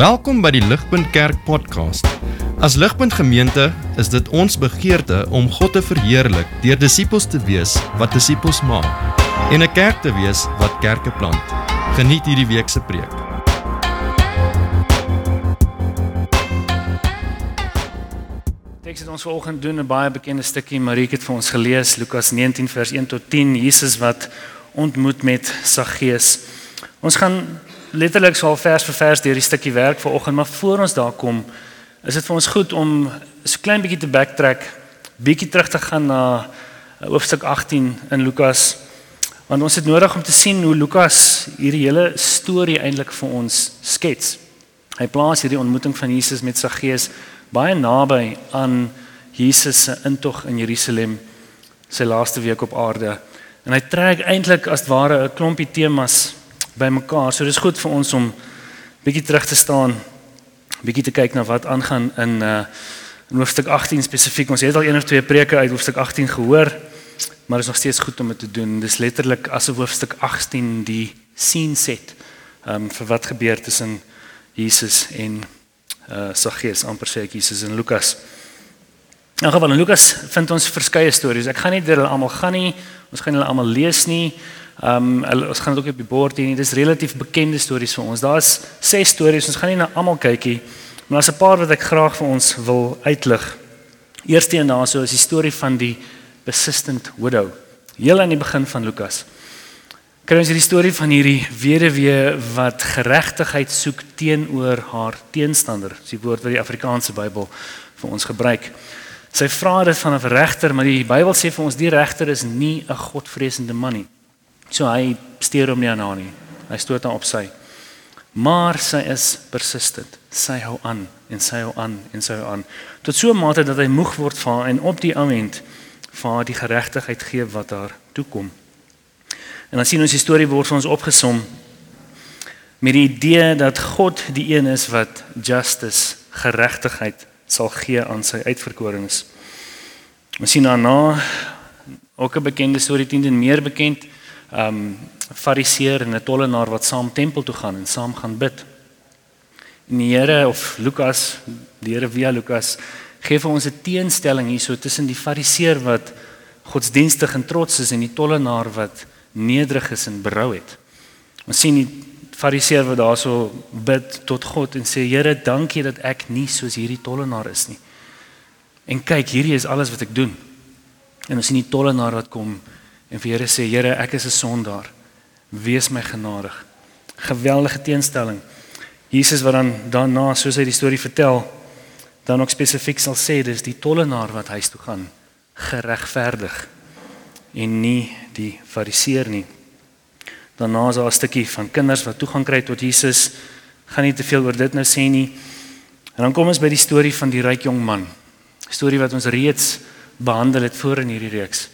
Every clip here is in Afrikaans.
Welkom by die Ligpunt Kerk podcast. As Ligpunt Gemeente is dit ons begeerte om God te verheerlik deur disippels te wees wat disippels maak en 'n kerk te wees wat kerke plant. Geniet hierdie week se preek. Teks het ons vanoggend doen 'n baie bekende stukkie, Marieke het vir ons gelees Lukas 19 vers 1 tot 10, Jesus wat ontmoet met Saggeus. Ons gaan letterlik so al vers vir vers deur die stukkie werk vanoggend, maar voor ons daar kom, is dit vir ons goed om so klein bietjie te backtrack, bietjie terug te gaan na uh, hoofstuk 18 in Lukas. Want ons het nodig om te sien hoe Lukas hierdie hele storie eintlik vir ons skets. Hy plaas hierdie ontmoeting van Jesus met Saggeus baie naby aan Jesus se intog in Jerusalem sy laaste week op aarde. En hy trek eintlik as ware 'n klompie temas bymekaar. So dis goed vir ons om bietjie terug te staan, bietjie te kyk na wat aangaan in uh in hoofstuk 18 spesifiek. Ons het al een of twee preke uit hoofstuk 18 gehoor, maar is nog steeds goed om dit te doen. Dis letterlik asof hoofstuk 18 die scene set um vir wat gebeur tussen Jesus en uh Saggeus, amper sê ek Jesus en Lukas. Nou geval in Lukas vind ons verskeie stories. Ek gaan nie deur hulle almal gaan nie. Ons gaan hulle almal lees nie. Ehm um, ons gaan dit ook op die bord hê. Dit is relatief bekende stories vir ons. Daar's ses stories. Ons gaan nie na almal kyk nie, maar daar's 'n paar wat ek graag vir ons wil uitlig. Eerste een daarso is die storie van die persistent widow. Heel aan die begin van Lukas. Kry ons hierdie storie van hierdie weduwee wat geregtigheid soek teenoor haar teenstander. Dis die woord wat die Afrikaanse Bybel vir ons gebruik. Sy vra dit van 'n regter, maar die Bybel sê vir ons die regter is nie 'n godvreesende man nie. So hy steur hom nie aan haar nie. Hy stoot haar op sy. Maar sy is persistent. Sy hou aan en sy hou aan en sy hou aan tot so 'n mate dat hy moeg word vir haar en op die oomblik vir haar die geregtigheid gee wat haar toekom. En dan sien ons die storie word vir ons opgesom met die idee dat God die een is wat justice, geregtigheid sal gee aan sy uitverkorenes. Ons sien daarna ook 'n bekende storie teen en meer bekend um fariseer en 'n tollenaar wat saam tempel toe gaan en saam gaan bid. En die Here of Lukas, die Here via Lukas gee vir ons 'n teenstelling hierso tussen die fariseer wat godsdienstig en trots is en die tollenaar wat nederig is en berou het. Ons sien die fariseer wat daarso bid tot God en sê Here, dankie dat ek nie soos hierdie tollenaar is nie. En kyk, hierdie is alles wat ek doen. En ons sien die tollenaar wat kom en vir Here sê Here, ek is 'n sondaar. Wees my genadig. Geweldige teenstelling. Jesus wat dan daarna soos hy die storie vertel, dan ook spesifiek sal sê dis die tollenaar wat huis toe gaan geregverdig en nie die fariseer nie. Daarna is daar 'n stukkie van kinders wat toegang kry tot Jesus. Gaan nie te veel oor dit nou sê nie. En dan kom ons by die storie van die ryk jong man. Storie wat ons reeds behandel het voor in hierdie reeks.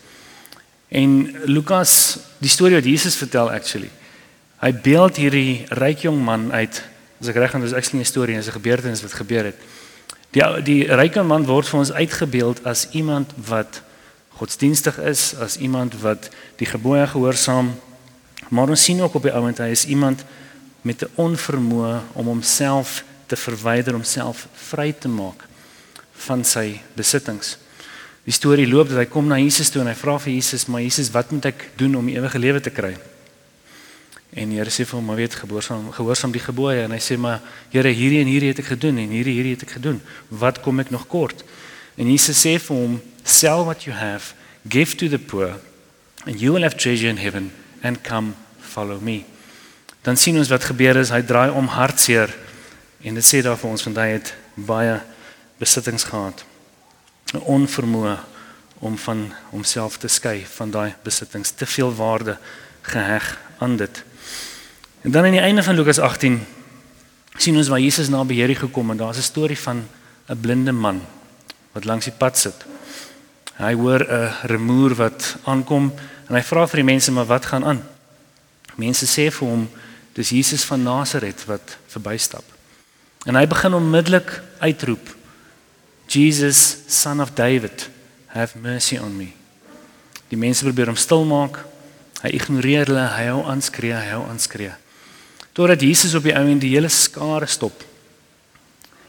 En Lukas, die storie wat Jesus vertel actually. Hy beeld hierdie ryk jong man uit. As ek reg is, dis actually 'n storie, dis 'n gebeurtenis wat gebeur het. Die die ryk jong man word vir ons uitgebeeld as iemand wat godsdienstig is, as iemand wat die gebooie gehoorsaam. Maar ons sien ook op die ouend hy is iemand met 'n onvermoë om homself te verwyder, homself vry te maak van sy besittings. Die storie loop dat hy kom na Jesus toe en hy vra vir Jesus, "Maar Jesus, wat moet ek doen om ewige lewe te kry?" En die Here sê vir hom, "Maar weet gehoorsaam gehoorsaam die gebooie." En hy sê, "Maar Here, hierdie en hierdie het ek gedoen en hierdie hierdie het ek gedoen. Wat kom ek nog kort?" En Jesus sê vir hom, "Sell what you have, give to the poor, and you will have treasure in heaven, and come follow me." Dan sien ons wat gebeur is, hy draai om hartseer en dit sê daar vir ons want hy het baie besittings gehad. 'n onvermoë om van homself te skei van daai besittings, te veel waarde geheg aan dit. En dan aan die einde van Lukas 18 sien ons waar Jesus na beheer gekom en daar's 'n storie van 'n blinde man wat langs die pad sit. Hy hoor 'n remoer wat aankom en hy vra vir die mense maar wat gaan aan? Mense sê vir hom dis Jesus van Nasaret wat verbystap. En hy begin onmiddellik uitroep Jesus, son of David, have mercy on me. Die mense probeer hom stil maak. Hy ignoreer hulle, hy hou aan skree, hy hou aan skree. Totdat Jesus op die ou en die hele skare stop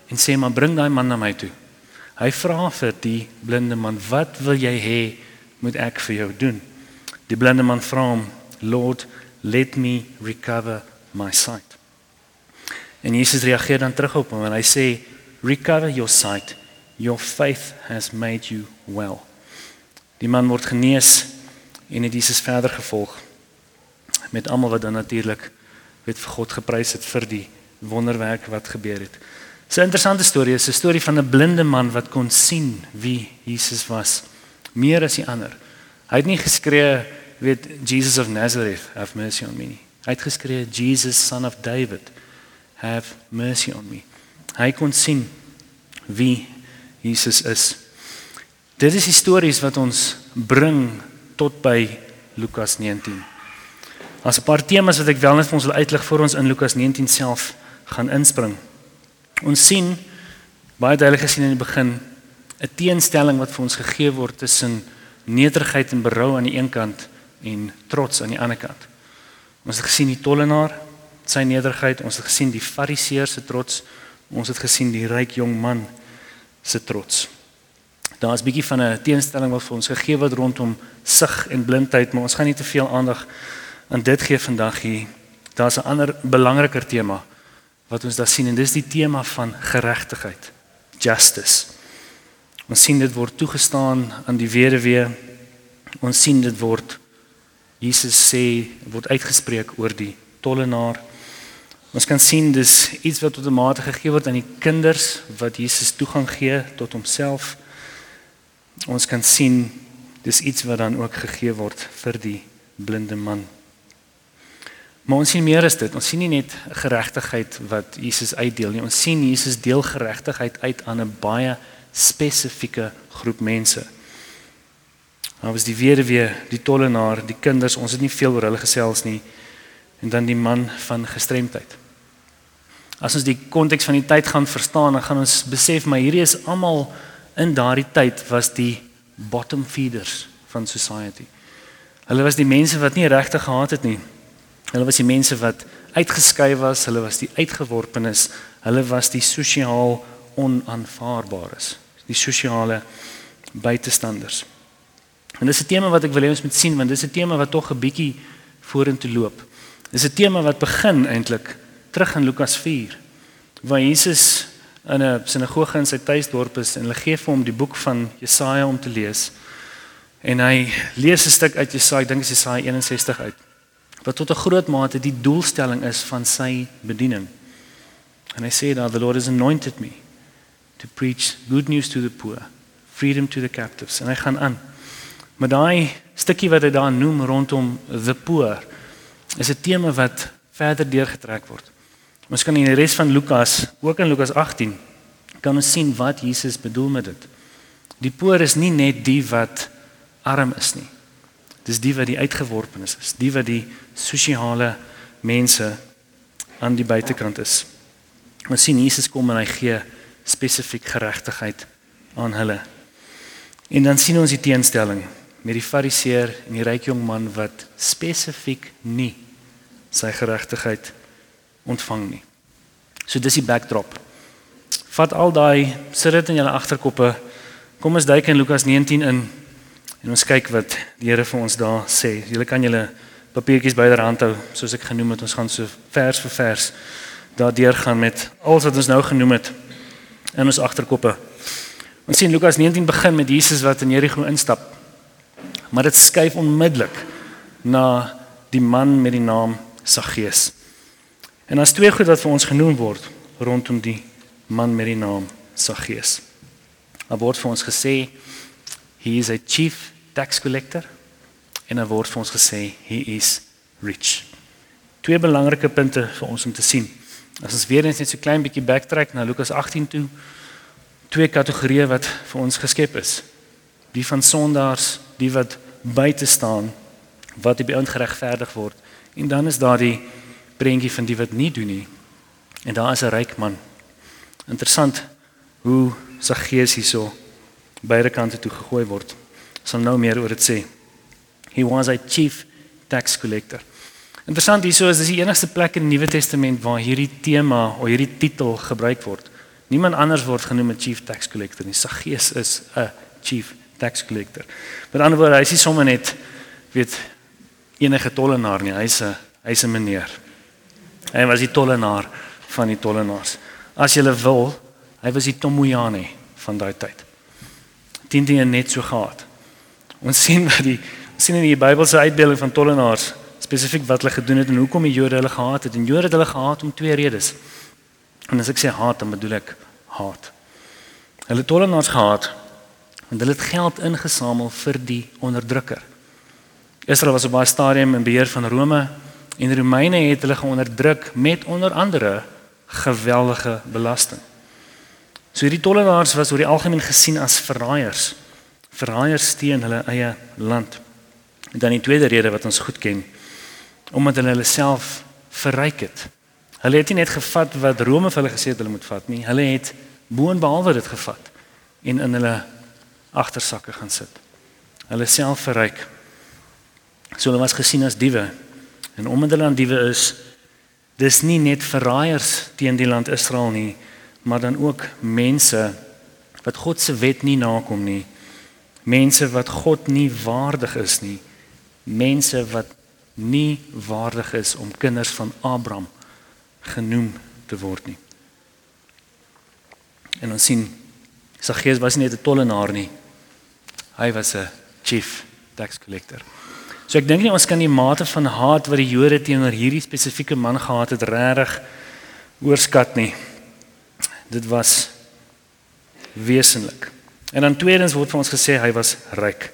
en sê maar bring daai man na my toe. Hy vra vir die blinde man, "Wat wil jy hê moet ek vir jou doen?" Die blinde man vra hom, "Lord, let me recover my sight." En Jesus reageer dan terug op hom en hy sê, "Recover your sight. Your faith has made you well." Die man word genees en het Jesus verder gevolg met almal wat dan natuurlik weet vir God geprys het vir die wonderwerk wat gebeur het. 'n Interessante storie is 'n storie van 'n blinde man wat kon sien wie Jesus was meer as die ander. Hy het nie geskree weet Jesus of Nazareth have mercy on me. Hy het geskree Jesus son of David have mercy on me. Hy kon sien wie Jesus is. Dit is stories wat ons bring tot by Lukas 19. As 'n paar temas wat ek wel net vir ons wil uitlig voor ons in Lukas 19 self gaan inspring. Ons sien baie duidelik gesien in die begin 'n teenstelling wat vir ons gegee word tussen nederigheid en berou aan die een kant en trots aan die ander kant. Ons het gesien die tollenaar sy nederigheid, ons het gesien die fariseer se trots, ons het gesien die ryk jong man se trots. Daar is 'n bietjie van 'n teenstelling wat vir ons gegee word rondom sig en blindheid, maar ons gaan nie te veel aandag aan dit gee vandag hier. Daar's 'n ander belangriker tema wat ons daar sien en dis die tema van geregtigheid, justice. Ons sien dit word toegestaan aan die weduwee. Ons sien dit word Jesus sê word uitgespreek oor die tollenaar. Ons kan sien dis iets wat outomaties gegee word aan die kinders wat Jesus toegang gee tot homself. Ons kan sien dis iets wat dan ook gegee word vir die blinde man. Maar ons sien meer as dit. Ons sien nie net geregtigheid wat Jesus uitdeel nie. Ons sien Jesus deel geregtigheid uit aan 'n baie spesifieke groep mense. Daar was die weduwee, die tollenaar, die kinders. Ons het nie veel oor hulle gesels nie. En dan die man van gestremdheid. As ons die konteks van die tyd gaan verstaan, dan gaan ons besef maar hierdie is almal in daardie tyd was die bottom feeders van society. Hulle was die mense wat nie regtig gehad het nie. Hulle was die mense wat uitgeskei was, hulle was die uitgeworpenes, hulle was die sosiaal onaanvaarbaares, die sosiale buitestanders. En dis 'n tema wat ek wil hê ons moet sien want dis 'n tema wat tog 'n bietjie vorentoe loop. Dis 'n tema wat begin eintlik terug in Lukas 4 waar Jesus in 'n sinagoge in sy tuisdorp is en hulle gee vir hom die boek van Jesaja om te lees. En hy lees 'n stuk uit Jesaja, ek dink dit is Jesaja 61 uit wat tot 'n groot mate die doelstelling is van sy bediening. En hy sê dat the Lord has anointed me to preach good news to the poor, freedom to the captives. En hy gaan aan. Maar daai stukkie wat hy daar noem rondom the poor is 'n tema wat verder deurgetrek word. Ons kan in die res van Lukas, ook in Lukas 18, kan ons sien wat Jesus bedoel met dit. Die poor is nie net die wat arm is nie. Dis die wat die uitgeworpenes is, die wat die sosiale mense aan die buitekant is. Ons sien Jesus kom en hy gee spesifiek geregtigheid aan hulle. En dan sien ons die teenstelling met die fariseer en die ryk jong man wat spesifiek nie sy geregtigheid ontvang nie. So dis die backdrop. Vat al daai sit dit in julle agterkoppe. Kom ons duik in Lukas 19 in En ons kyk wat die Here vir ons daar sê. Julle kan julle papiertjies byderhand hou, soos ek genoem het. Ons gaan so vers vir vers daardeur gaan met alles wat ons nou genoem het in ons agterkoppe. Ons sien Lukas 19 begin met Jesus wat in Jerigo instap. Maar dit skuif onmiddellik na die man met die naam Saggeus. En daar's twee goed wat vir ons genoem word rondom die man met die naam Saggeus. Daar word vir ons gesê he is a chief tax collector en 'n woord vir ons gesê he is rich. Twee belangrike punte vir ons om te sien. As ons weer eens net so klein bietjie backtrack na Lukas 18 toe, twee kategorieë wat vir ons geskep is. Die van sondaars, die wat buite staan, wat by ons geregverdig word. En dan is daar die prentjie van die wat nie doen nie. En daar is 'n ryk man. Interessant hoe sy gees hierso beide kante toe gegooi word. Sal nou meer oor dit sê. He was a chief tax collector. Interessant hierso is dis die enigste plek in die Nuwe Testament waar hierdie tema of hierdie titel gebruik word. Niemand anders word genoem 'n chief tax collector nie. Saggeus is 'n chief tax collector. Met ander woorde, hy is nie sommer net weet enige tollenaar nie. Hy's 'n hy's 'n meneer. Hy was die tollenaar van die tollenaars. As jy wil, hy was die Tomoyane van daai tyd. Dit net so gehad. Ons sien wat die sien in die Bybelse uitbeelding van tollenaars spesifiek wat hulle gedoen het en hoekom die Jode hulle gehaat het. En Jode het hulle gehaat om twee redes. En as ek sê haat, dan bedoel ek haat. Hulle tollenaars gehaat want hulle het geld ingesamel vir die onderdrukker. Israel was op baie stadium in beheer van Rome en Romeine het hulle geonderdruk met onder andere geweldige belasting. So hierdie tollenaars was oor die algemeen gesien as verraaiers. Verraaiers teen hulle eie land. En dan die tweede rede wat ons goed ken, omdat hulle hulle self verryk het. Hulle het nie net gevat wat Rome vir hulle gesê het hulle moet vat nie, hulle het boonbehalwe dit gevat en in hulle agtersakke gaan sit. Hulle self verryk. So hulle was gesien as diewe. En omdat hulle aan diewe is, dis nie net verraaiers teen die land Israel nie, maar dan ook mense wat God se wet nie nakom nie. Mense wat God nie waardig is nie. Mense wat nie waardig is om kinders van Abraham genoem te word nie. En ons sien Saggeus was nie net 'n tollenaar nie. Hy was 'n chief tax collector. So ek dink nie ons kan die mate van haat wat die Jode teenoor hierdie spesifieke man gehad het regtig oorskat nie. Dit was wesenlik. En dan tweedens word vir ons gesê hy was ryk.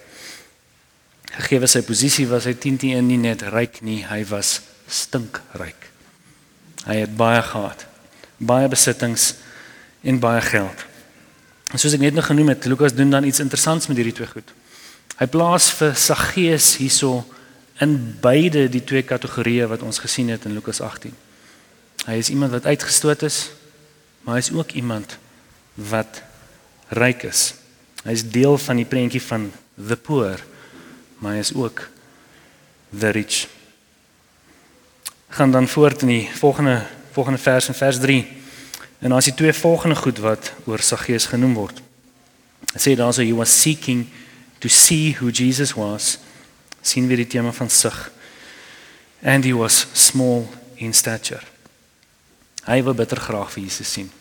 Gegee sy posisie was hy 10 teen 1 nie net ryk nie, hy was stinkryk. Hy het baie gehad. Baie besittings en baie geld. En soos ek net nog genoem het, Lukas doen dan iets interessants met hierdie twee goed. Hy plaas vir Saggeus hierso in beide die twee kategorieë wat ons gesien het in Lukas 18. Hy is iemand wat uitgestoot is, maar hy is ook iemand wat ryk is. Hy is deel van die prentjie van the poor, maar hy is ook the rich gaan dan voort in die volgende volgende vers in vers 3. En daar is die twee volgende goed wat oor Saggeus genoem word. Hy sê daarso he was seeking to see who Jesus was. sien weer die tema van sug. And he was small in stature. Hy wou bitter graag vir Jesus sien.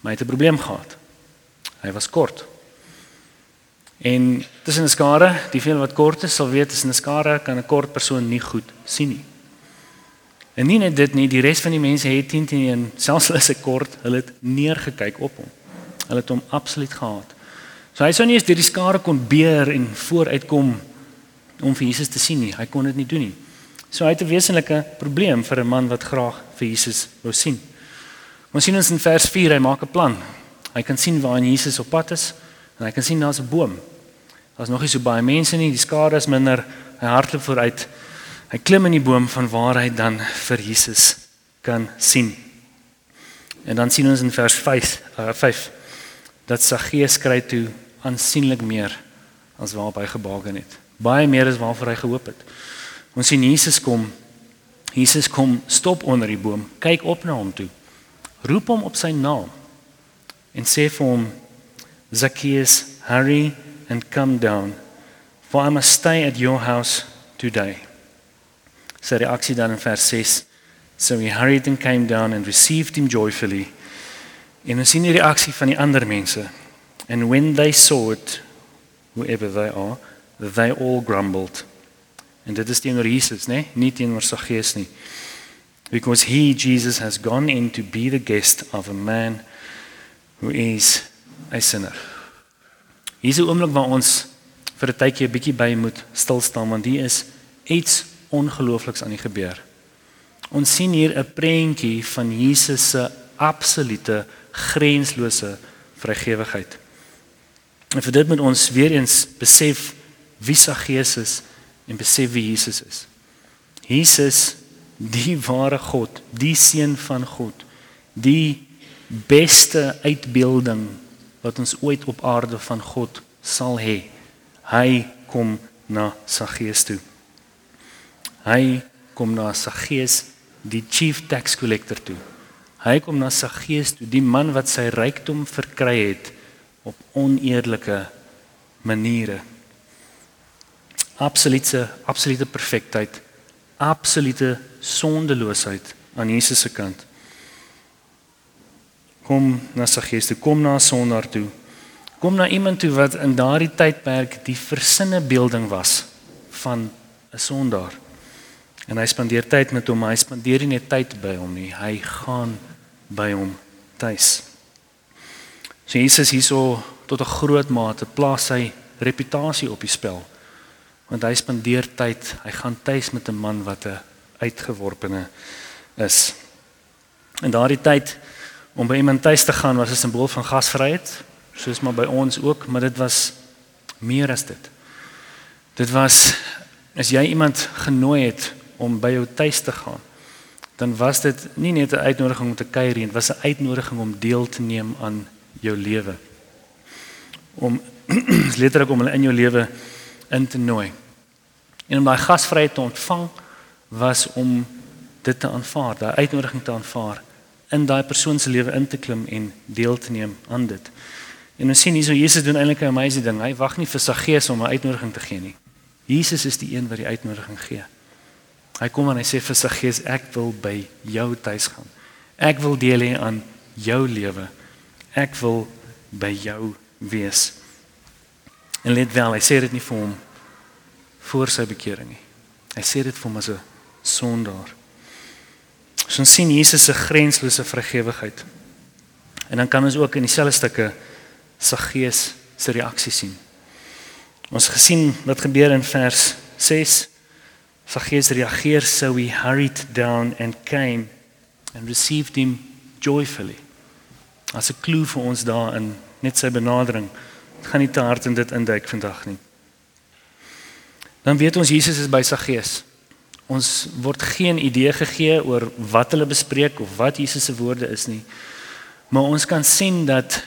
Maar hy het 'n probleem gehad. Hy was kort. En tussen 'n skare, die veel wat kort is, sal weet tussen 'n skare kan 'n kort persoon nie goed sien nie. En nie net dit nie, die res van die mense het 10 teen 1, selfs hulle se kort, hulle het neergekyk op hom. Hulle het hom absoluut gehaat. So hy sou nie eens deur die skare kon beer en vooruitkom om vir Jesus te sien nie. Hy kon dit nie doen nie. So hy het 'n wesenlike probleem vir 'n man wat graag vir Jesus wou sien. Ons sien ons in vers 4, hy maak 'n plan. Hy kan sien waar Jesus op pad is en hy kan sien daar's 'n boom. Daar's nog nie so baie mense nie, die skare is minder. Hy hardloop vooruit. Hy klim in die boom van waar hy dan vir Jesus kan sien. En dan sien ons in vers 5 uh, 5 dat Saggeus kry toe aansienlik meer as waarop hy gebaken het. Baie meer as waarvoor hy gehoop het. Ons sien Jesus kom. Jesus kom stop onder die boom, kyk op na hom toe. Roep hom op sy naam en sê vir hom Zacchaeus, hurry and come down for I must stay at your house today sy reaksie dan in vers 6 so he hurried and came down and received him joyfully en ons sien die reaksie van die ander mense and when they saw it whoever they are they all grumbled en dit is teenoor Jesus nê nie teenoor sy gees nie because he Jesus has gone in to be the guest of a man who is a sinner Hier is 'n oomblik waar ons vir 'n tydjie 'n bietjie by moet stil staan want hier is iets ongeloofliks aan die gebeur. Ons sien hier 'n prentjie van Jesus se absolute grenslose vrygewigheid. En vir dit moet ons weer eens besef wie sa Jesus en besef wie Jesus is. Jesus die ware God, die seun van God, die beste uitbeelding wat ons ooit op aarde van God sal hê. Hy kom na Saggeus toe. Hy kom na Saggeus, die chief tax collector toe. Hy kom na Saggeus toe, die man wat sy rykdom verkry het op oneerlike maniere. Absolute absolute perfektheid, absolute sondeloosheid aan Jesus se kant. Kom na Saggeus toe, kom na 'n sondaar toe. Kom na iemand toe wat in daardie tydperk die versinne beelding was van 'n sondaar. En hy spandeer tyd met hom, hy spandeer nie net tyd by hom nie, hy gaan by hom tuis. So Jesus hierso tot 'n groot mate plaas sy reputasie op die spel. Want hy spandeer tyd, hy gaan tuis met 'n man wat 'n uitgeworpene is. In daardie tyd om by iemand tuis te gaan was 'n simbool van gasvryheid, soos maar by ons ook, maar dit was meer as dit. Dit was as jy iemand genooi het om by jou tuis te gaan, dan was dit nie net 'n uitnodiging om te kuier nie, dit was 'n uitnodiging om deel te neem aan jou lewe. Om letterlik om hulle in jou lewe in te nooi. En om daai gasvryheid te ontvang was om dit te aanvaar, daai uitnodiging te aanvaar in daai persoon se lewe in te klim en deel te neem aan dit. En ons sien hierso Jesus doen eintlik 'n amazing ding. Hy wag nie vir sy gees om 'n uitnodiging te gee nie. Jesus is die een wat die uitnodiging gee. Hy kom en hy sê vir sy gees ek wil by jou tuis gaan. Ek wil deel hê aan jou lewe. Ek wil by jou wees. En let wel, hy sê dit nie vir hom voor sy bekering nie. Hy sê dit vir hom as 'n sondaar. So ons sien Jesus se grenslose vrygewigheid. En dan kan ons ook in dieselfde stukke sy gees se reaksie sien. Ons gesien wat gebeur in vers 6 Zacchaeus reageer so he hurried down and came and received him joyfully. As 'n klou vir ons daarin, net sy benadering. Dit gaan nie te hard in dit induik vandag nie. Dan weet ons Jesus is by Zacchaeus. Ons word geen idee gegee oor wat hulle bespreek of wat Jesus se woorde is nie. Maar ons kan sien dat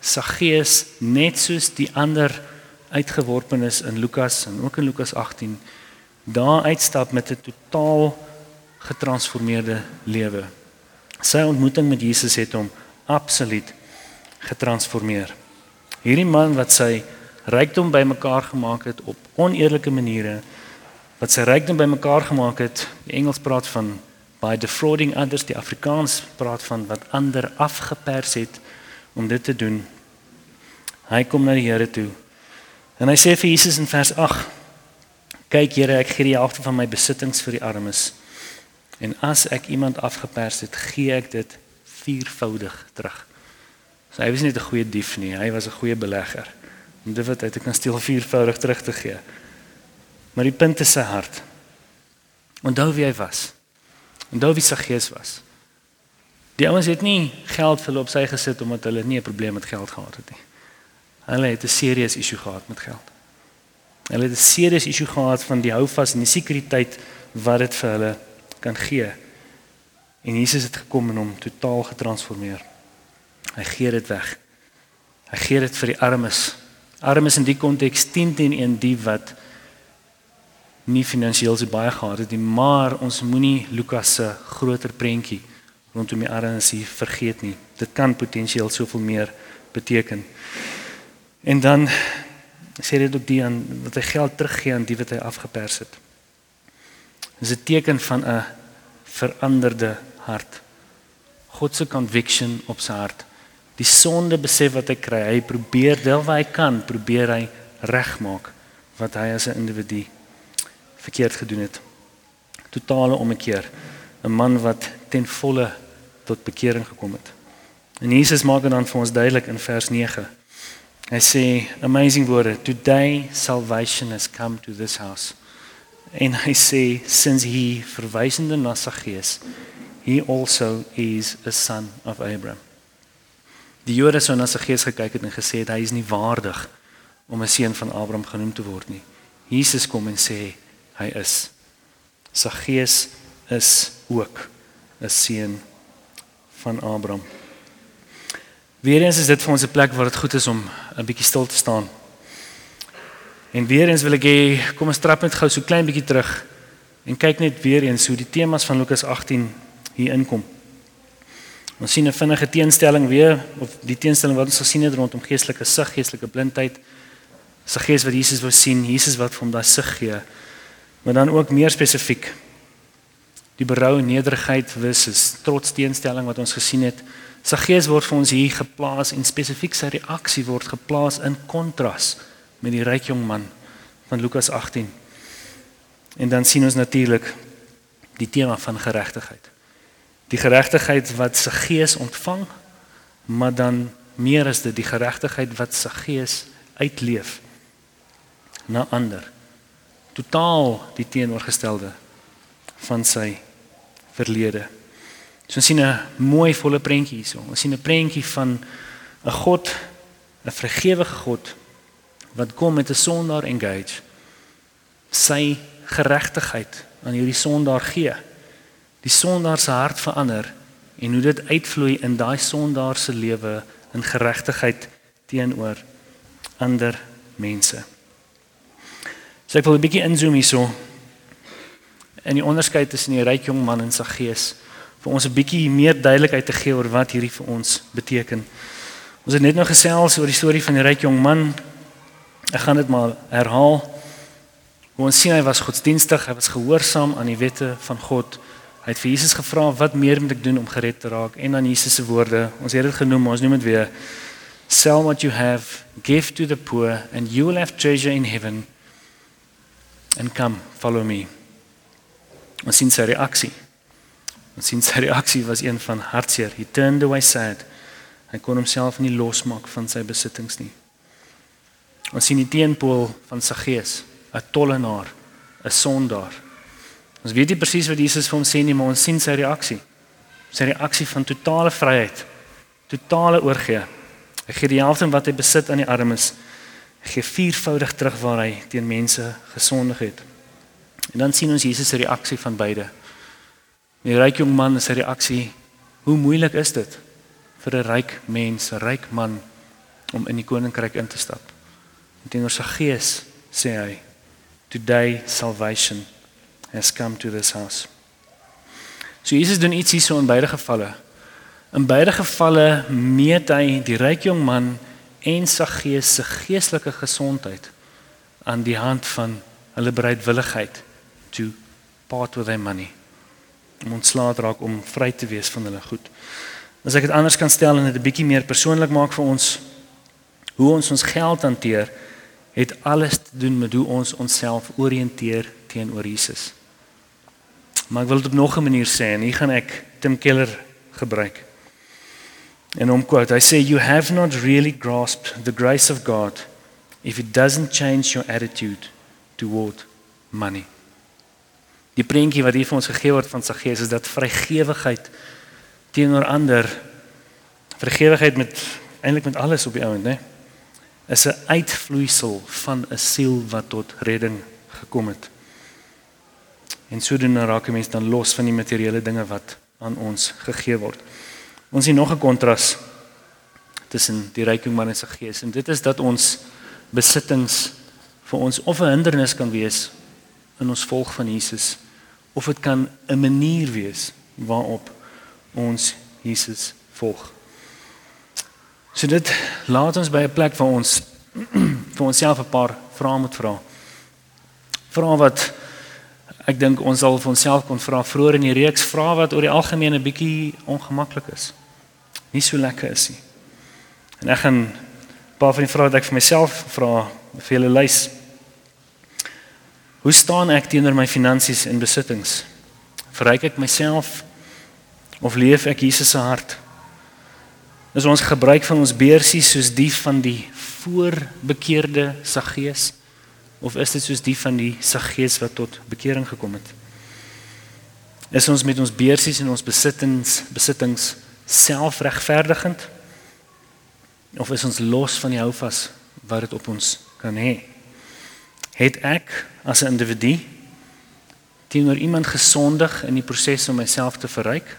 Zacchaeus net soos die ander uitgeworpenes in Lukas en ook in Lukas 18 daar uitstap met 'n totaal getransformeerde lewe. Sy ontmoeting met Jesus het hom absoluut getransformeer. Hierdie man wat sy rykdom bymekaar gemaak het op oneerlike maniere, wat sy rykdom bymekaar gemaak het, die Engels praat van by defrauding others, die Afrikaans praat van wat ander afgepers het om dit te doen. Hy kom na die Here toe. En hy sê vir Jesus in vers Kyk Here, ek gee die helfte van my besittings vir die armes. En as ek iemand afgepers het, gee ek dit viervoudig terug. So hy was nie 'n goeie dief nie, hy was 'n goeie belegger. Om dit wat hy te kan steel viervoudig terug te gee. Maar die punt is sy hart. Onthou wie hy was. Onthou wie sy gees was. Die ouens het nie geld vir hulle op sy gesit omdat hulle nie 'n probleem met geld gehad het nie. Hulle het 'n serious issue gehad met geld. Hulle het 'n serious issue gehad van die houvas en die sekuriteit wat dit vir hulle kan gee. En Jesus het gekom en hom totaal getransformeer. Hy gee dit weg. Hy gee dit vir die armes. Armes in die konteks 10 teen 1 die wat nie finansiëel so baie gehad het nie, maar ons moenie Lukas se groter prentjie rondom die armes hier vergeet nie. Dit kan potensieel soveel meer beteken. En dan sê dit ook die aan wat hy geld teruggee aan die wat hy afgepers het. Dis 'n teken van 'n veranderde hart. God se conviction op sy hart. Die sonde besef wat hy kry, hy probeer wel wat hy kan, probeer hy regmaak wat hy as 'n individu verkeerd gedoen het. Totale ommekeer. 'n Man wat ten volle tot bekering gekom het. En Jesus maak dit dan vir ons duidelik in vers 9. Hy sê amazing woorde, today salvation has come to this house. En hy sê since he verwysende na sy gees, he also is a son of Abraham. Die Jode sou na sy gees gekyk het en gesê het hy is nie waardig om 'n seun van Abraham genoem te word nie. Jesus kom en sê hy is. Sy gees is ook 'n seun van Abraham. Weereens is dit vir ons 'n plek waar dit goed is om 'n bietjie stil te staan. En weereens wil ek hê kom ons trap net gou so klein bietjie terug en kyk net weer eens hoe die temas van Lukas 18 hier inkom. Ons sien 'n vinnige teenstelling weer of die teenstelling wat ons gesien het rondom geestelike sig, geestelike blindheid. Sy gees wat Jesus wou sien, Jesus wat vir hom daai sig gee. Maar dan ook meer spesifiek die berou en nederigheid versus trots teenstelling wat ons gesien het. Sy gees word vir ons hier geplaas en spesifiek sy reaksie word geplaas in kontras met die ryk jong man van Lukas 18. En dan sien ons natuurlik die tema van geregtigheid. Die geregtigheid wat sy gees ontvang, maar dan meer as dit die geregtigheid wat sy gees uitleef na ander. Totaal die teenoorgestelde van sy verlede. So ons sien 'n mooi volle prentjie hierso. Ons sien 'n prentjie van 'n God, 'n vergewige God wat kom met 'n sondaar engage. Sy geregtigheid aan hierdie sondaar gee. Die sondaar se hart verander en hoe dit uitvloei in daai sondaar se lewe in geregtigheid teenoor ander mense. So ek wil 'n bietjie inzoom hierso. En die onderskeid tussen die ryk jong man en sy gees vir ons 'n bietjie meer duidelikheid te gee oor wat hierdie vir ons beteken. Ons het net nou gesels oor die storie van die ryk jong man. Ek gaan dit maar herhaal. Hoe ons sien hy was godsdienstig, hy was gehoorsaam aan die wette van God. Hy het vir Jesus gevra wat meer moet ek doen om gered te raak en dan Jesus se woorde. Ons het dit genoem, ons noem dit weer. Sell what you have, give to the poor and you will have treasure in heaven. And come, follow me. Ons sien sy reaksie. Ons sien sy reaksie was een van hartseer. He turned away sad. Hy kon homself nie losmaak van sy besittings nie. Ons sien die teenpool van sy gees, 'n tollenaar, 'n sondaar. Ons weet nie presies wat Jesus vir hom sê nie, maar ons sien sy reaksie. Sy reaksie van totale vryheid, totale oorgee. Hy gee die helfte wat hy besit aan die armes. Hy gee viervoudig terug waar hy teen mense gesondig het. En dan sien ons Jesus se reaksie van beide. Die ryk jong man se reaksie, hoe moeilik is dit vir 'n ryk mens, 'n ryk man om in die koninkryk in te stap? En teenoor sy gees sê hy, "Today salvation has come to this house." So Jesus doen iets hierso in beide gevalle. In beide gevalle meet hy die ryk jong man en sy gees se geestelike gesondheid aan die hand van hulle bereidwilligheid to part with their money om ontslae te raak om vry te wees van hulle goed. As ek dit anders kan stel en dit 'n bietjie meer persoonlik maak vir ons hoe ons ons geld hanteer, het alles te doen met hoe ons onsself oriënteer teenoor Jesus. Maar ek wil dit op nog 'n manier sê en hier gaan ek Tim Keller gebruik. En hom quote, hy sê you have not really grasped the grace of God if it doesn't change your attitude toward money. Die prentjie wat hier vir ons gegee word van sy gees is dat vrygewigheid teenoor ander vrygewigheid met eintlik met alles op die ouend, né? Is 'n uitvloeisel van 'n siel wat tot redding gekom het. En sodoende raak 'n mens dan los van die materiële dinge wat aan ons gegee word. Ons sien nog 'n kontras tussen die ryk man en sy gees en dit is dat ons besittings vir ons of 'n hindernis kan wees in ons volg van Jesus of dit kan 'n manier wees waarop ons Jesus volg. So dit laat ons by 'n plek waar ons vir onsself 'n paar vrae moet vra. Vrae wat ek dink ons sal vir onsself kon vra vroeër in die reeks vrae wat oor die algemeen 'n bietjie ongemaklik is. Nie so lekker is nie. En ek gaan 'n paar van die vrae wat ek vir myself vra vir julle lys. Hoe staan ek teenoor my finansies en besittings? Verryk ek myself of leef ek Jesus se hart? Is ons gebruik van ons beursies soos die van die voorbekeerde Saggeus of is dit soos die van die Saggeus wat tot bekering gekom het? Is ons met ons beursies en ons besittings besittings selfregverdigend of is ons los van die houvas wat dit op ons kan hê? Het ek as 'n individu teenoor iemand gesondig in die proses om myself te verryk?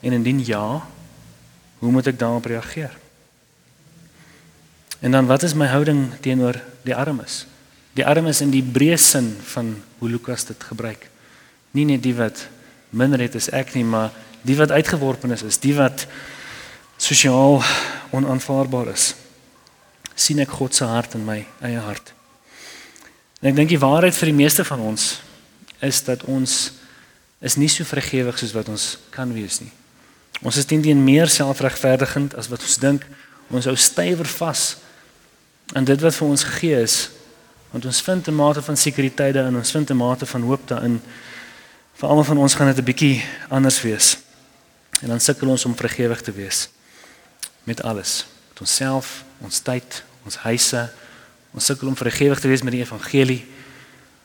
En indien ja, hoe moet ek daarop reageer? En dan wat is my houding teenoor die armes? Die armes in die breë sin van hoe Lukas dit gebruik. Nie net die wat minder het as ek nie, maar die wat uitgeworpenes is, die wat sosiaal onaanvaarbaar is. sien ek God se hart in my eie hart. En ek dink die waarheid vir die meeste van ons is dat ons is nie so vergewig soos wat ons kan wees nie. Ons is teen meer selfregverdigend as wat ons dink. Ons hou stywer vas aan dit wat vir ons gegee is. Want ons vind 'n mate van sekuriteit daarin, ons vind 'n mate van hoop daarin. Vir almal van ons gaan dit 'n bietjie anders wees. En dan sukkel ons om vergewig te wees met alles, met onsself, ons tyd, ons huise. Ons sukkel om vergewig te wees met die evangelie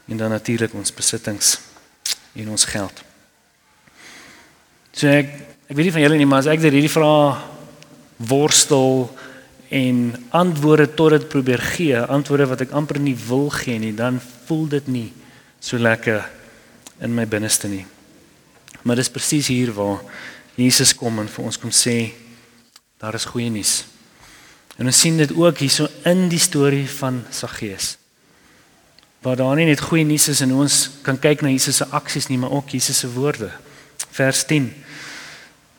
en dan natuurlik ons besittings en ons geld. So ek ek weet nie van julle nie, maar as ek dit hierdie vrae worstel en antwoorde tot dit probeer gee, antwoorde wat ek amper nie wil gee nie, dan voel dit nie so lekker in my binneste nie. Maar dis presies hier waar Jesus kom en vir ons kom sê daar is goeie nuus. En ons sien dit ook hierso in die storie van Saggeus. Waar daar nie net goeie nuus is en ons kan kyk na Jesus se aksies nie, maar ook Jesus se woorde. Vers 10.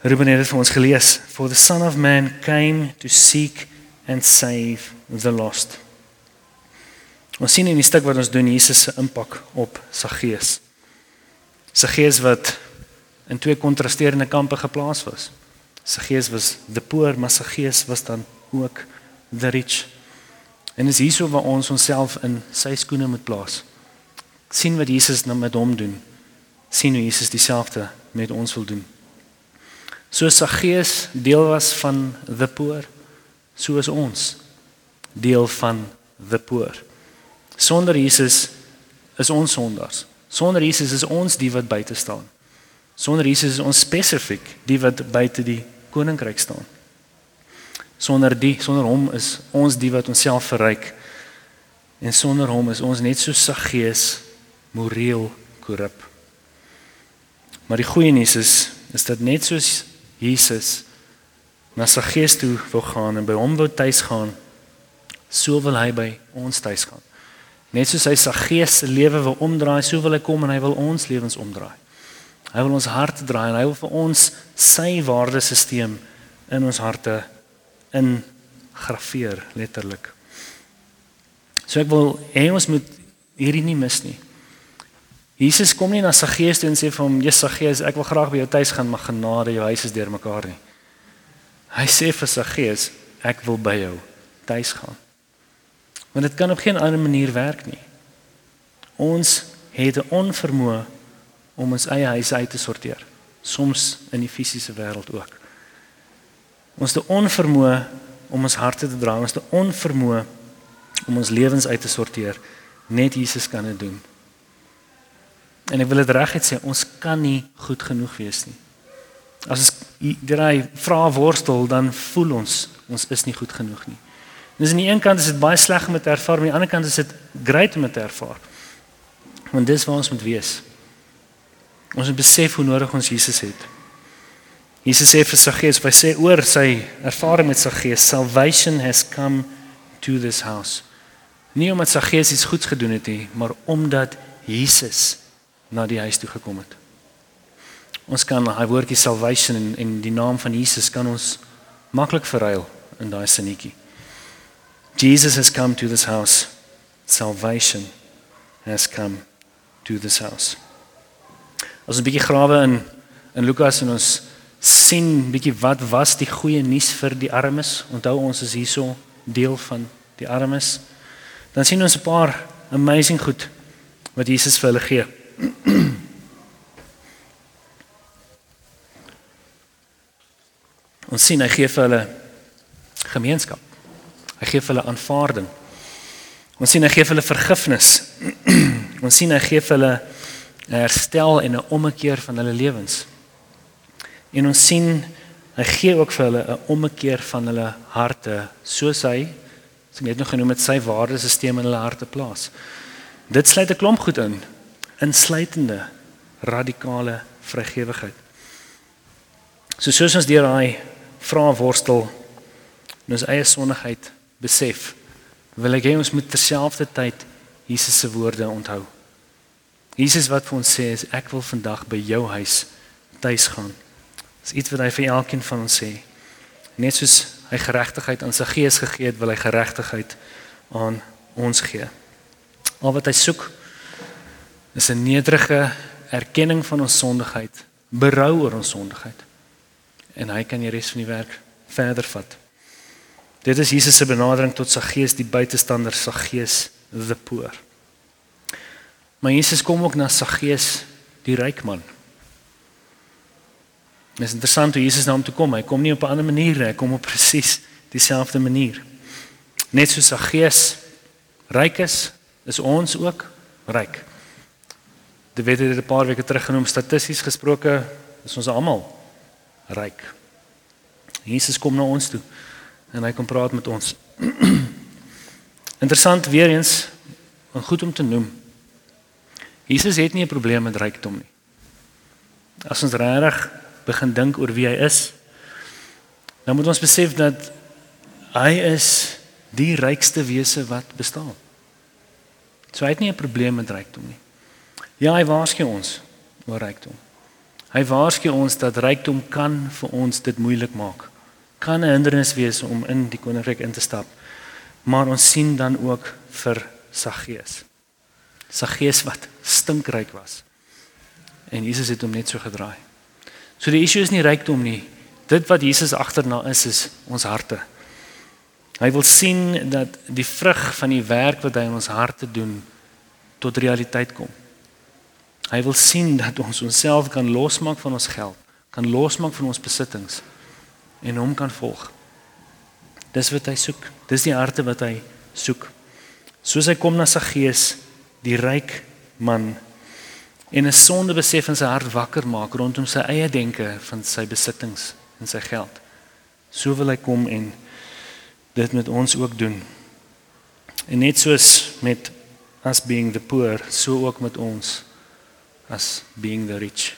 Ruben het dit vir ons gelees. For the son of man came to seek and save the lost. Ons sien in die stuk wat ons doen Jesus se impak op Saggeus sy gees wat in twee kontrasterende kampe geplaas was. Sy gees was the poor, maar sy gees was dan ook the rich. En dis hierso waar ons onsself in sy skoene moet plaas. sien wat Jesus nou met hom doen. sien hoe Jesus dieselfde met ons wil doen. So sy gees deel was van the poor, so is ons deel van the poor. Sonder Jesus is ons sondaars. Sonder Jesus is ons die wat buite staan. Sonder Jesus is ons spesifiek die wat buite die koninkryk staan. Sonder die, sonder hom is ons die wat onsself verryk. En sonder hom is ons net so saggees moreel korrup. Maar die goeie nuus is is dat net soos Jesus na sy gees toe wou gaan en by hom wou tuis gaan, so wil hy by ons tuis gaan. Net soos hy sy gees se lewe wil omdraai, so wil hy kom en hy wil ons lewens omdraai. Hy wil ons hart draai en hy wil vir ons sy waardesisteem in ons harte in grafeer letterlik. So ek wil hê ons moet hierdie nie mis nie. Jesus kom nie na sy gees toe en sê vir hom, "Jesus gees, ek wil graag by jou tuis gaan, maar genade, jou huis is deurmekaar nie." Hy sê vir sy gees, "Ek wil by jou tuis gaan." Want dit kan op geen ander manier werk nie. Ons het 'n onvermoë om ons eie huis uit te sorteer, soms in die fisiese wêreld ook. Ons het 'n onvermoë om ons harte te dra, ons het 'n onvermoë om ons lewens uit te sorteer. Net Jesus kan dit doen. En ek wil dit reguit sê, ons kan nie goed genoeg wees nie. As ons daai vrae worstel, dan voel ons ons is nie goed genoeg nie. Dis aan die een kant is dit baie sleg om dit te ervaar, aan die ander kant is dit great om dit te ervaar. Want dis waar ons moet wees. Ons moet besef hoe nodig ons Jesus het. Jesus sê vir sy gees, hy sê oor sy ervaring met sy gees, salvation has come to this house. Nie omdat sy gees iets goeds gedoen het nie, maar omdat Jesus na die huis toe gekom het. Ons kan hy woordjie salvation in, in die naam van Jesus kan ons maklik verruil in daai sinnetjie. Jesus has come to this house. Salvation has come to this house. Ons 'n bietjie grawe in in Lukas en ons sien bietjie wat was die goeie nuus vir die armes. Onthou ons is hierso deel van die armes. Dan sien ons 'n paar amazing goed wat Jesus vir hulle gee. ons sien hy gee vir hulle gemeenskap. Hy gee vir hulle aanvaarding. Ons sien hy gee vir hulle vergifnis. ons sien hy gee vir hulle herstel en 'n ommekeer van hulle lewens. En ons sien hy gee ook vir hulle 'n ommekeer van hulle harte soos hy as ek net nog genoem het sy waardesisteem in hulle harte plaas. Dit sluit 'n klomp goed in, insluitende radikale vrygewigheid. So soos ons deur daai vrae worstel in ons eie sondigheid besef wil ek hê ons moet terselfdertyd Jesus se woorde onthou. Jesus wat vir ons sê is ek wil vandag by jou huis tuis gaan. Dis iets wat hy vir elkeen van ons sê. Net soos hy geregtigheid aan sy gees gegee het, wil hy geregtigheid aan ons gee. Al wat hy soek is 'n nederige erkenning van ons sondigheid, berou oor ons sondigheid. En hy kan die res van die werk verder vat. Dit is Jesus se benadering tot sy gees, die buitestander se gees, the poor. Maar Jesus kom ook na sy gees, die ryk man. Dit is interessant hoe Jesus na hom toe kom. Hy kom nie op 'n ander manier nie, hy kom op presies dieselfde manier. Net soos sy gees ryk is, is ons ook ryk. Dit weet dit 'n paar weke terug genoem statisties gesproke is ons almal ryk. Jesus kom na ons toe en hy kom praat met ons. Interessant weer eens en goed om te noem. Jesus het nie 'n probleem met rykdom nie. As ons regtig begin dink oor wie hy is, dan moet ons besef dat hy is die rykste wese wat bestaan. So hy het nie 'n probleem met rykdom nie. Ja, hy waarsku ons oor rykdom. Hy waarsku ons dat rykdom kan vir ons dit moeilik maak. Kan 'n hindernis wees om in die koninkryk in te stap. Maar ons sien dan ook vir Saggeus. Saggeus wat stinkryk was. En Jesus het hom net so gedraai. So die issue is nie rykdom nie. Dit wat Jesus agterna is is ons harte. Hy wil sien dat die vrug van die werk wat hy in ons harte doen tot realiteit kom. Hy wil sien dat ons onsself kan losmaak van ons geld, kan losmaak van ons besittings en hom kan volg. Dis wat hy soek. Dis die harte wat hy soek. Soos hy kom na sy gees, die ryk man en 'n sonde besef in sy hart wakker maak rondom sy eie denke van sy besittings en sy geld. So wil hy kom en dit met ons ook doen. En net soos met us being the poor, so ook met ons as being the rich.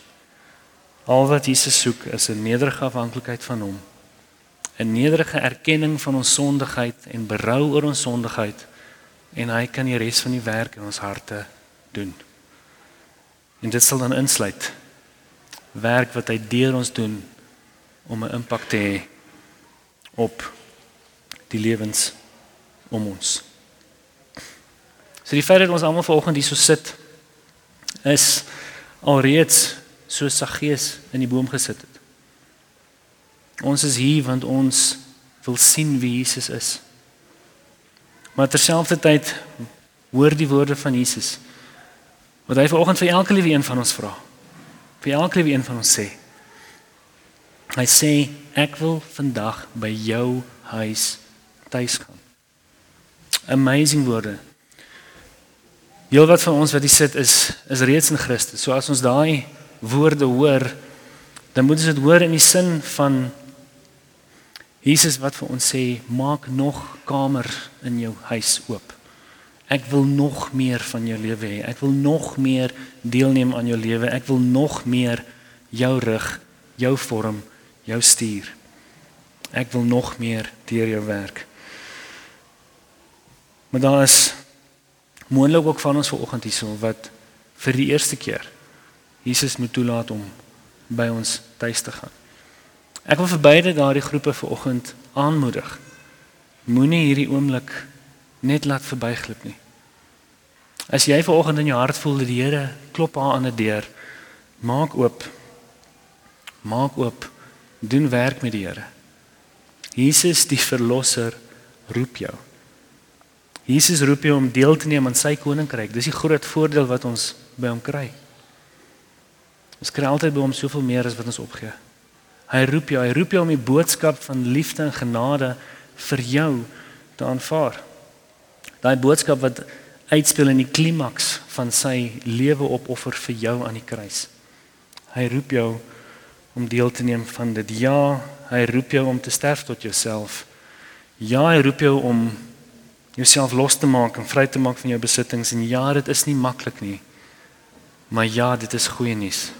Al wat Jesus soek is 'n nederige afhanklikheid van hom. 'n Nederige erkenning van ons sondigheid en berou oor ons sondigheid en hy kan die res van die werk in ons harte doen. En dit sal dan insluit werk wat hy deur ons doen om 'n impak te hê op die lewens om ons. So die feit dat ons almal vanoggend hier so sit is alreeds so Saggeus in die boom gesit het. Ons is hier want ons wil sien wie Jesus is. Maar terselfdertyd hoor die woorde van Jesus wat hy vanoggend vir elke liewe een van ons vra. Vir elke liewe een van ons sê. Hy sê ek wil vandag by jou huis tuis gaan. Amazing woorde. Heel wat van ons wat hier sit is is reeds in Christus. So as ons daai woorde hoor, dan moet ons dit hoor in die sin van Jesus wat vir ons sê, maak nog kamer in jou huis oop. Ek wil nog meer van jou lewe hê. Ek wil nog meer deelneem aan jou lewe. Ek wil nog meer jou rig, jou vorm, jou stuur. Ek wil nog meer deur jou werk. Maar daar is moontlik ook van ons vanoggend hierso wat vir die eerste keer Jesus moet toelaat om by ons tuis te gaan. Ek wil vir beide daardie groepe vanoggend aanmoedig. Moenie hierdie oomblik net laat verbyglip nie. As jy vanoggend in jou hart voel dat die Here klop aan 'n deur, maak oop. Maak oop. Doen werk met die Here. Jesus die verlosser roep jou. Jesus roep jou om deel te neem aan sy koninkryk. Dis die groot voordeel wat ons by hom kry. Ons kry altyd by hom soveel meer as wat ons opgee. Hy roep jou, hy roep jou om die boodskap van liefde en genade vir jou te aanvaar. Daai boodskap wat uitspeel in die klimaks van sy lewe opoffer vir jou aan die kruis. Hy roep jou om deel te neem van dit. Ja, hy roep jou om te sterf tot jouself. Ja, hy roep jou om jouself los te maak en vry te maak van jou besittings en ja, dit is nie maklik nie. Maar ja, dit is goeie nuus.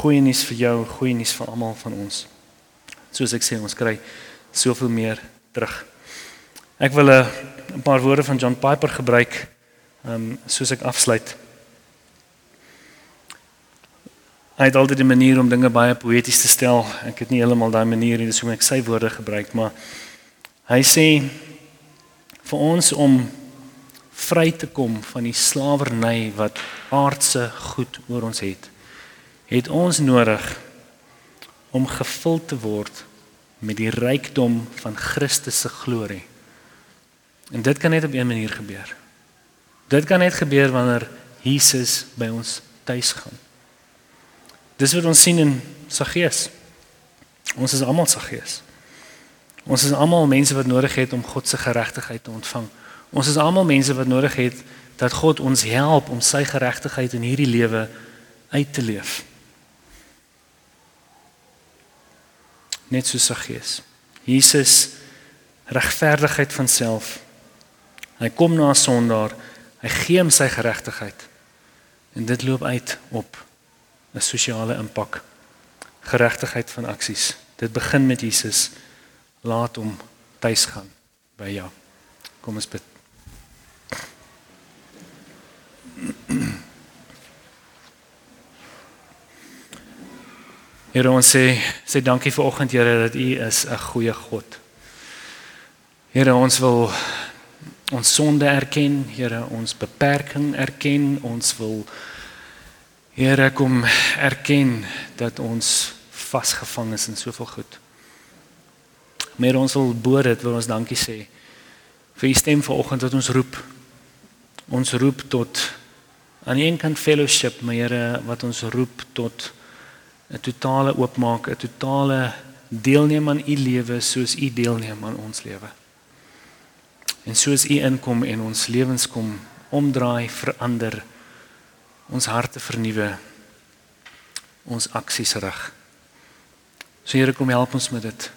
Goeie nuus vir jou, goeie nuus vir almal van ons. Soos ek sê, ons kry soveel meer terug. Ek wil 'n paar woorde van John Piper gebruik, ehm um, soos ek afsluit. Hy het altyd 'n manier om dinge baie poëties te stel. Ek het nie heeltemal daai manier nie, dis hoe ek sy woorde gebruik, maar hy sê vir ons om vry te kom van die slawerny wat aardse goed oor ons het, het ons nodig om gevul te word met die rykdom van Christus se glorie. En dit kan net op een manier gebeur. Dit kan net gebeur wanneer Jesus by ons tuis gaan. Dis wat ons sien in Saggeus. Ons is almal Saggeus. Ons is almal mense wat nodig het om God se geregtigheid te ontvang. Ons is almal mense wat nodig het dat God ons help om sy geregtigheid in hierdie lewe uit te leef. Net so Saggeus. Jesus regverdigheid van self. Hy kom na 'n sondaar, hy gee hom sy geregtigheid. En dit loop uit op 'n sosiale impak. Geregtigheid van aksies. Dit begin met Jesus. Laat hom tuis gaan by jou. Kom ons bid. Here ons sê sê dankie vir oggend Here dat U is 'n goeie God. Here ons wil ons sonde erken, Here ons beperking erken, ons wil Here kom erken dat ons vasgevang is in soveel goed. Maar ons wil bo dit wil ons dankie sê vir u stem vanoggend wat ons roep. Ons roep tot aan die een kant fellowship, maar Here wat ons roep tot 'n totale oopmaak, 'n totale deelneem aan u lewe soos u deelneem aan ons lewe. En soos u inkom en ons lewens kom omdraai, verander ons harte vernuwe ons aksies rig. So Here kom help ons met dit.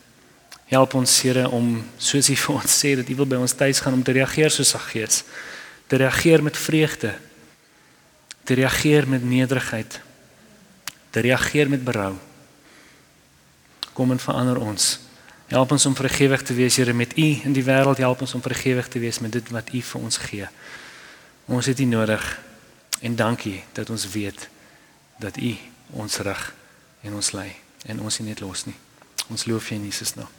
Help ons Here om soos U vir ons sê dat U wil by ons tuis gaan om te reageer soos Ag Gees. Te reageer met vreugde. Te reageer met nederigheid. Te reageer met berou. Kom en verander ons. Help ons om vergewig te wees Here met U in die wêreld. Help ons om vergewig te wees met dit wat U vir ons gee. Ons het U nodig. En dankie dat ons weet dat U ons rig en ons lei en ons nie net los nie. Ons loof U in Jesus naam.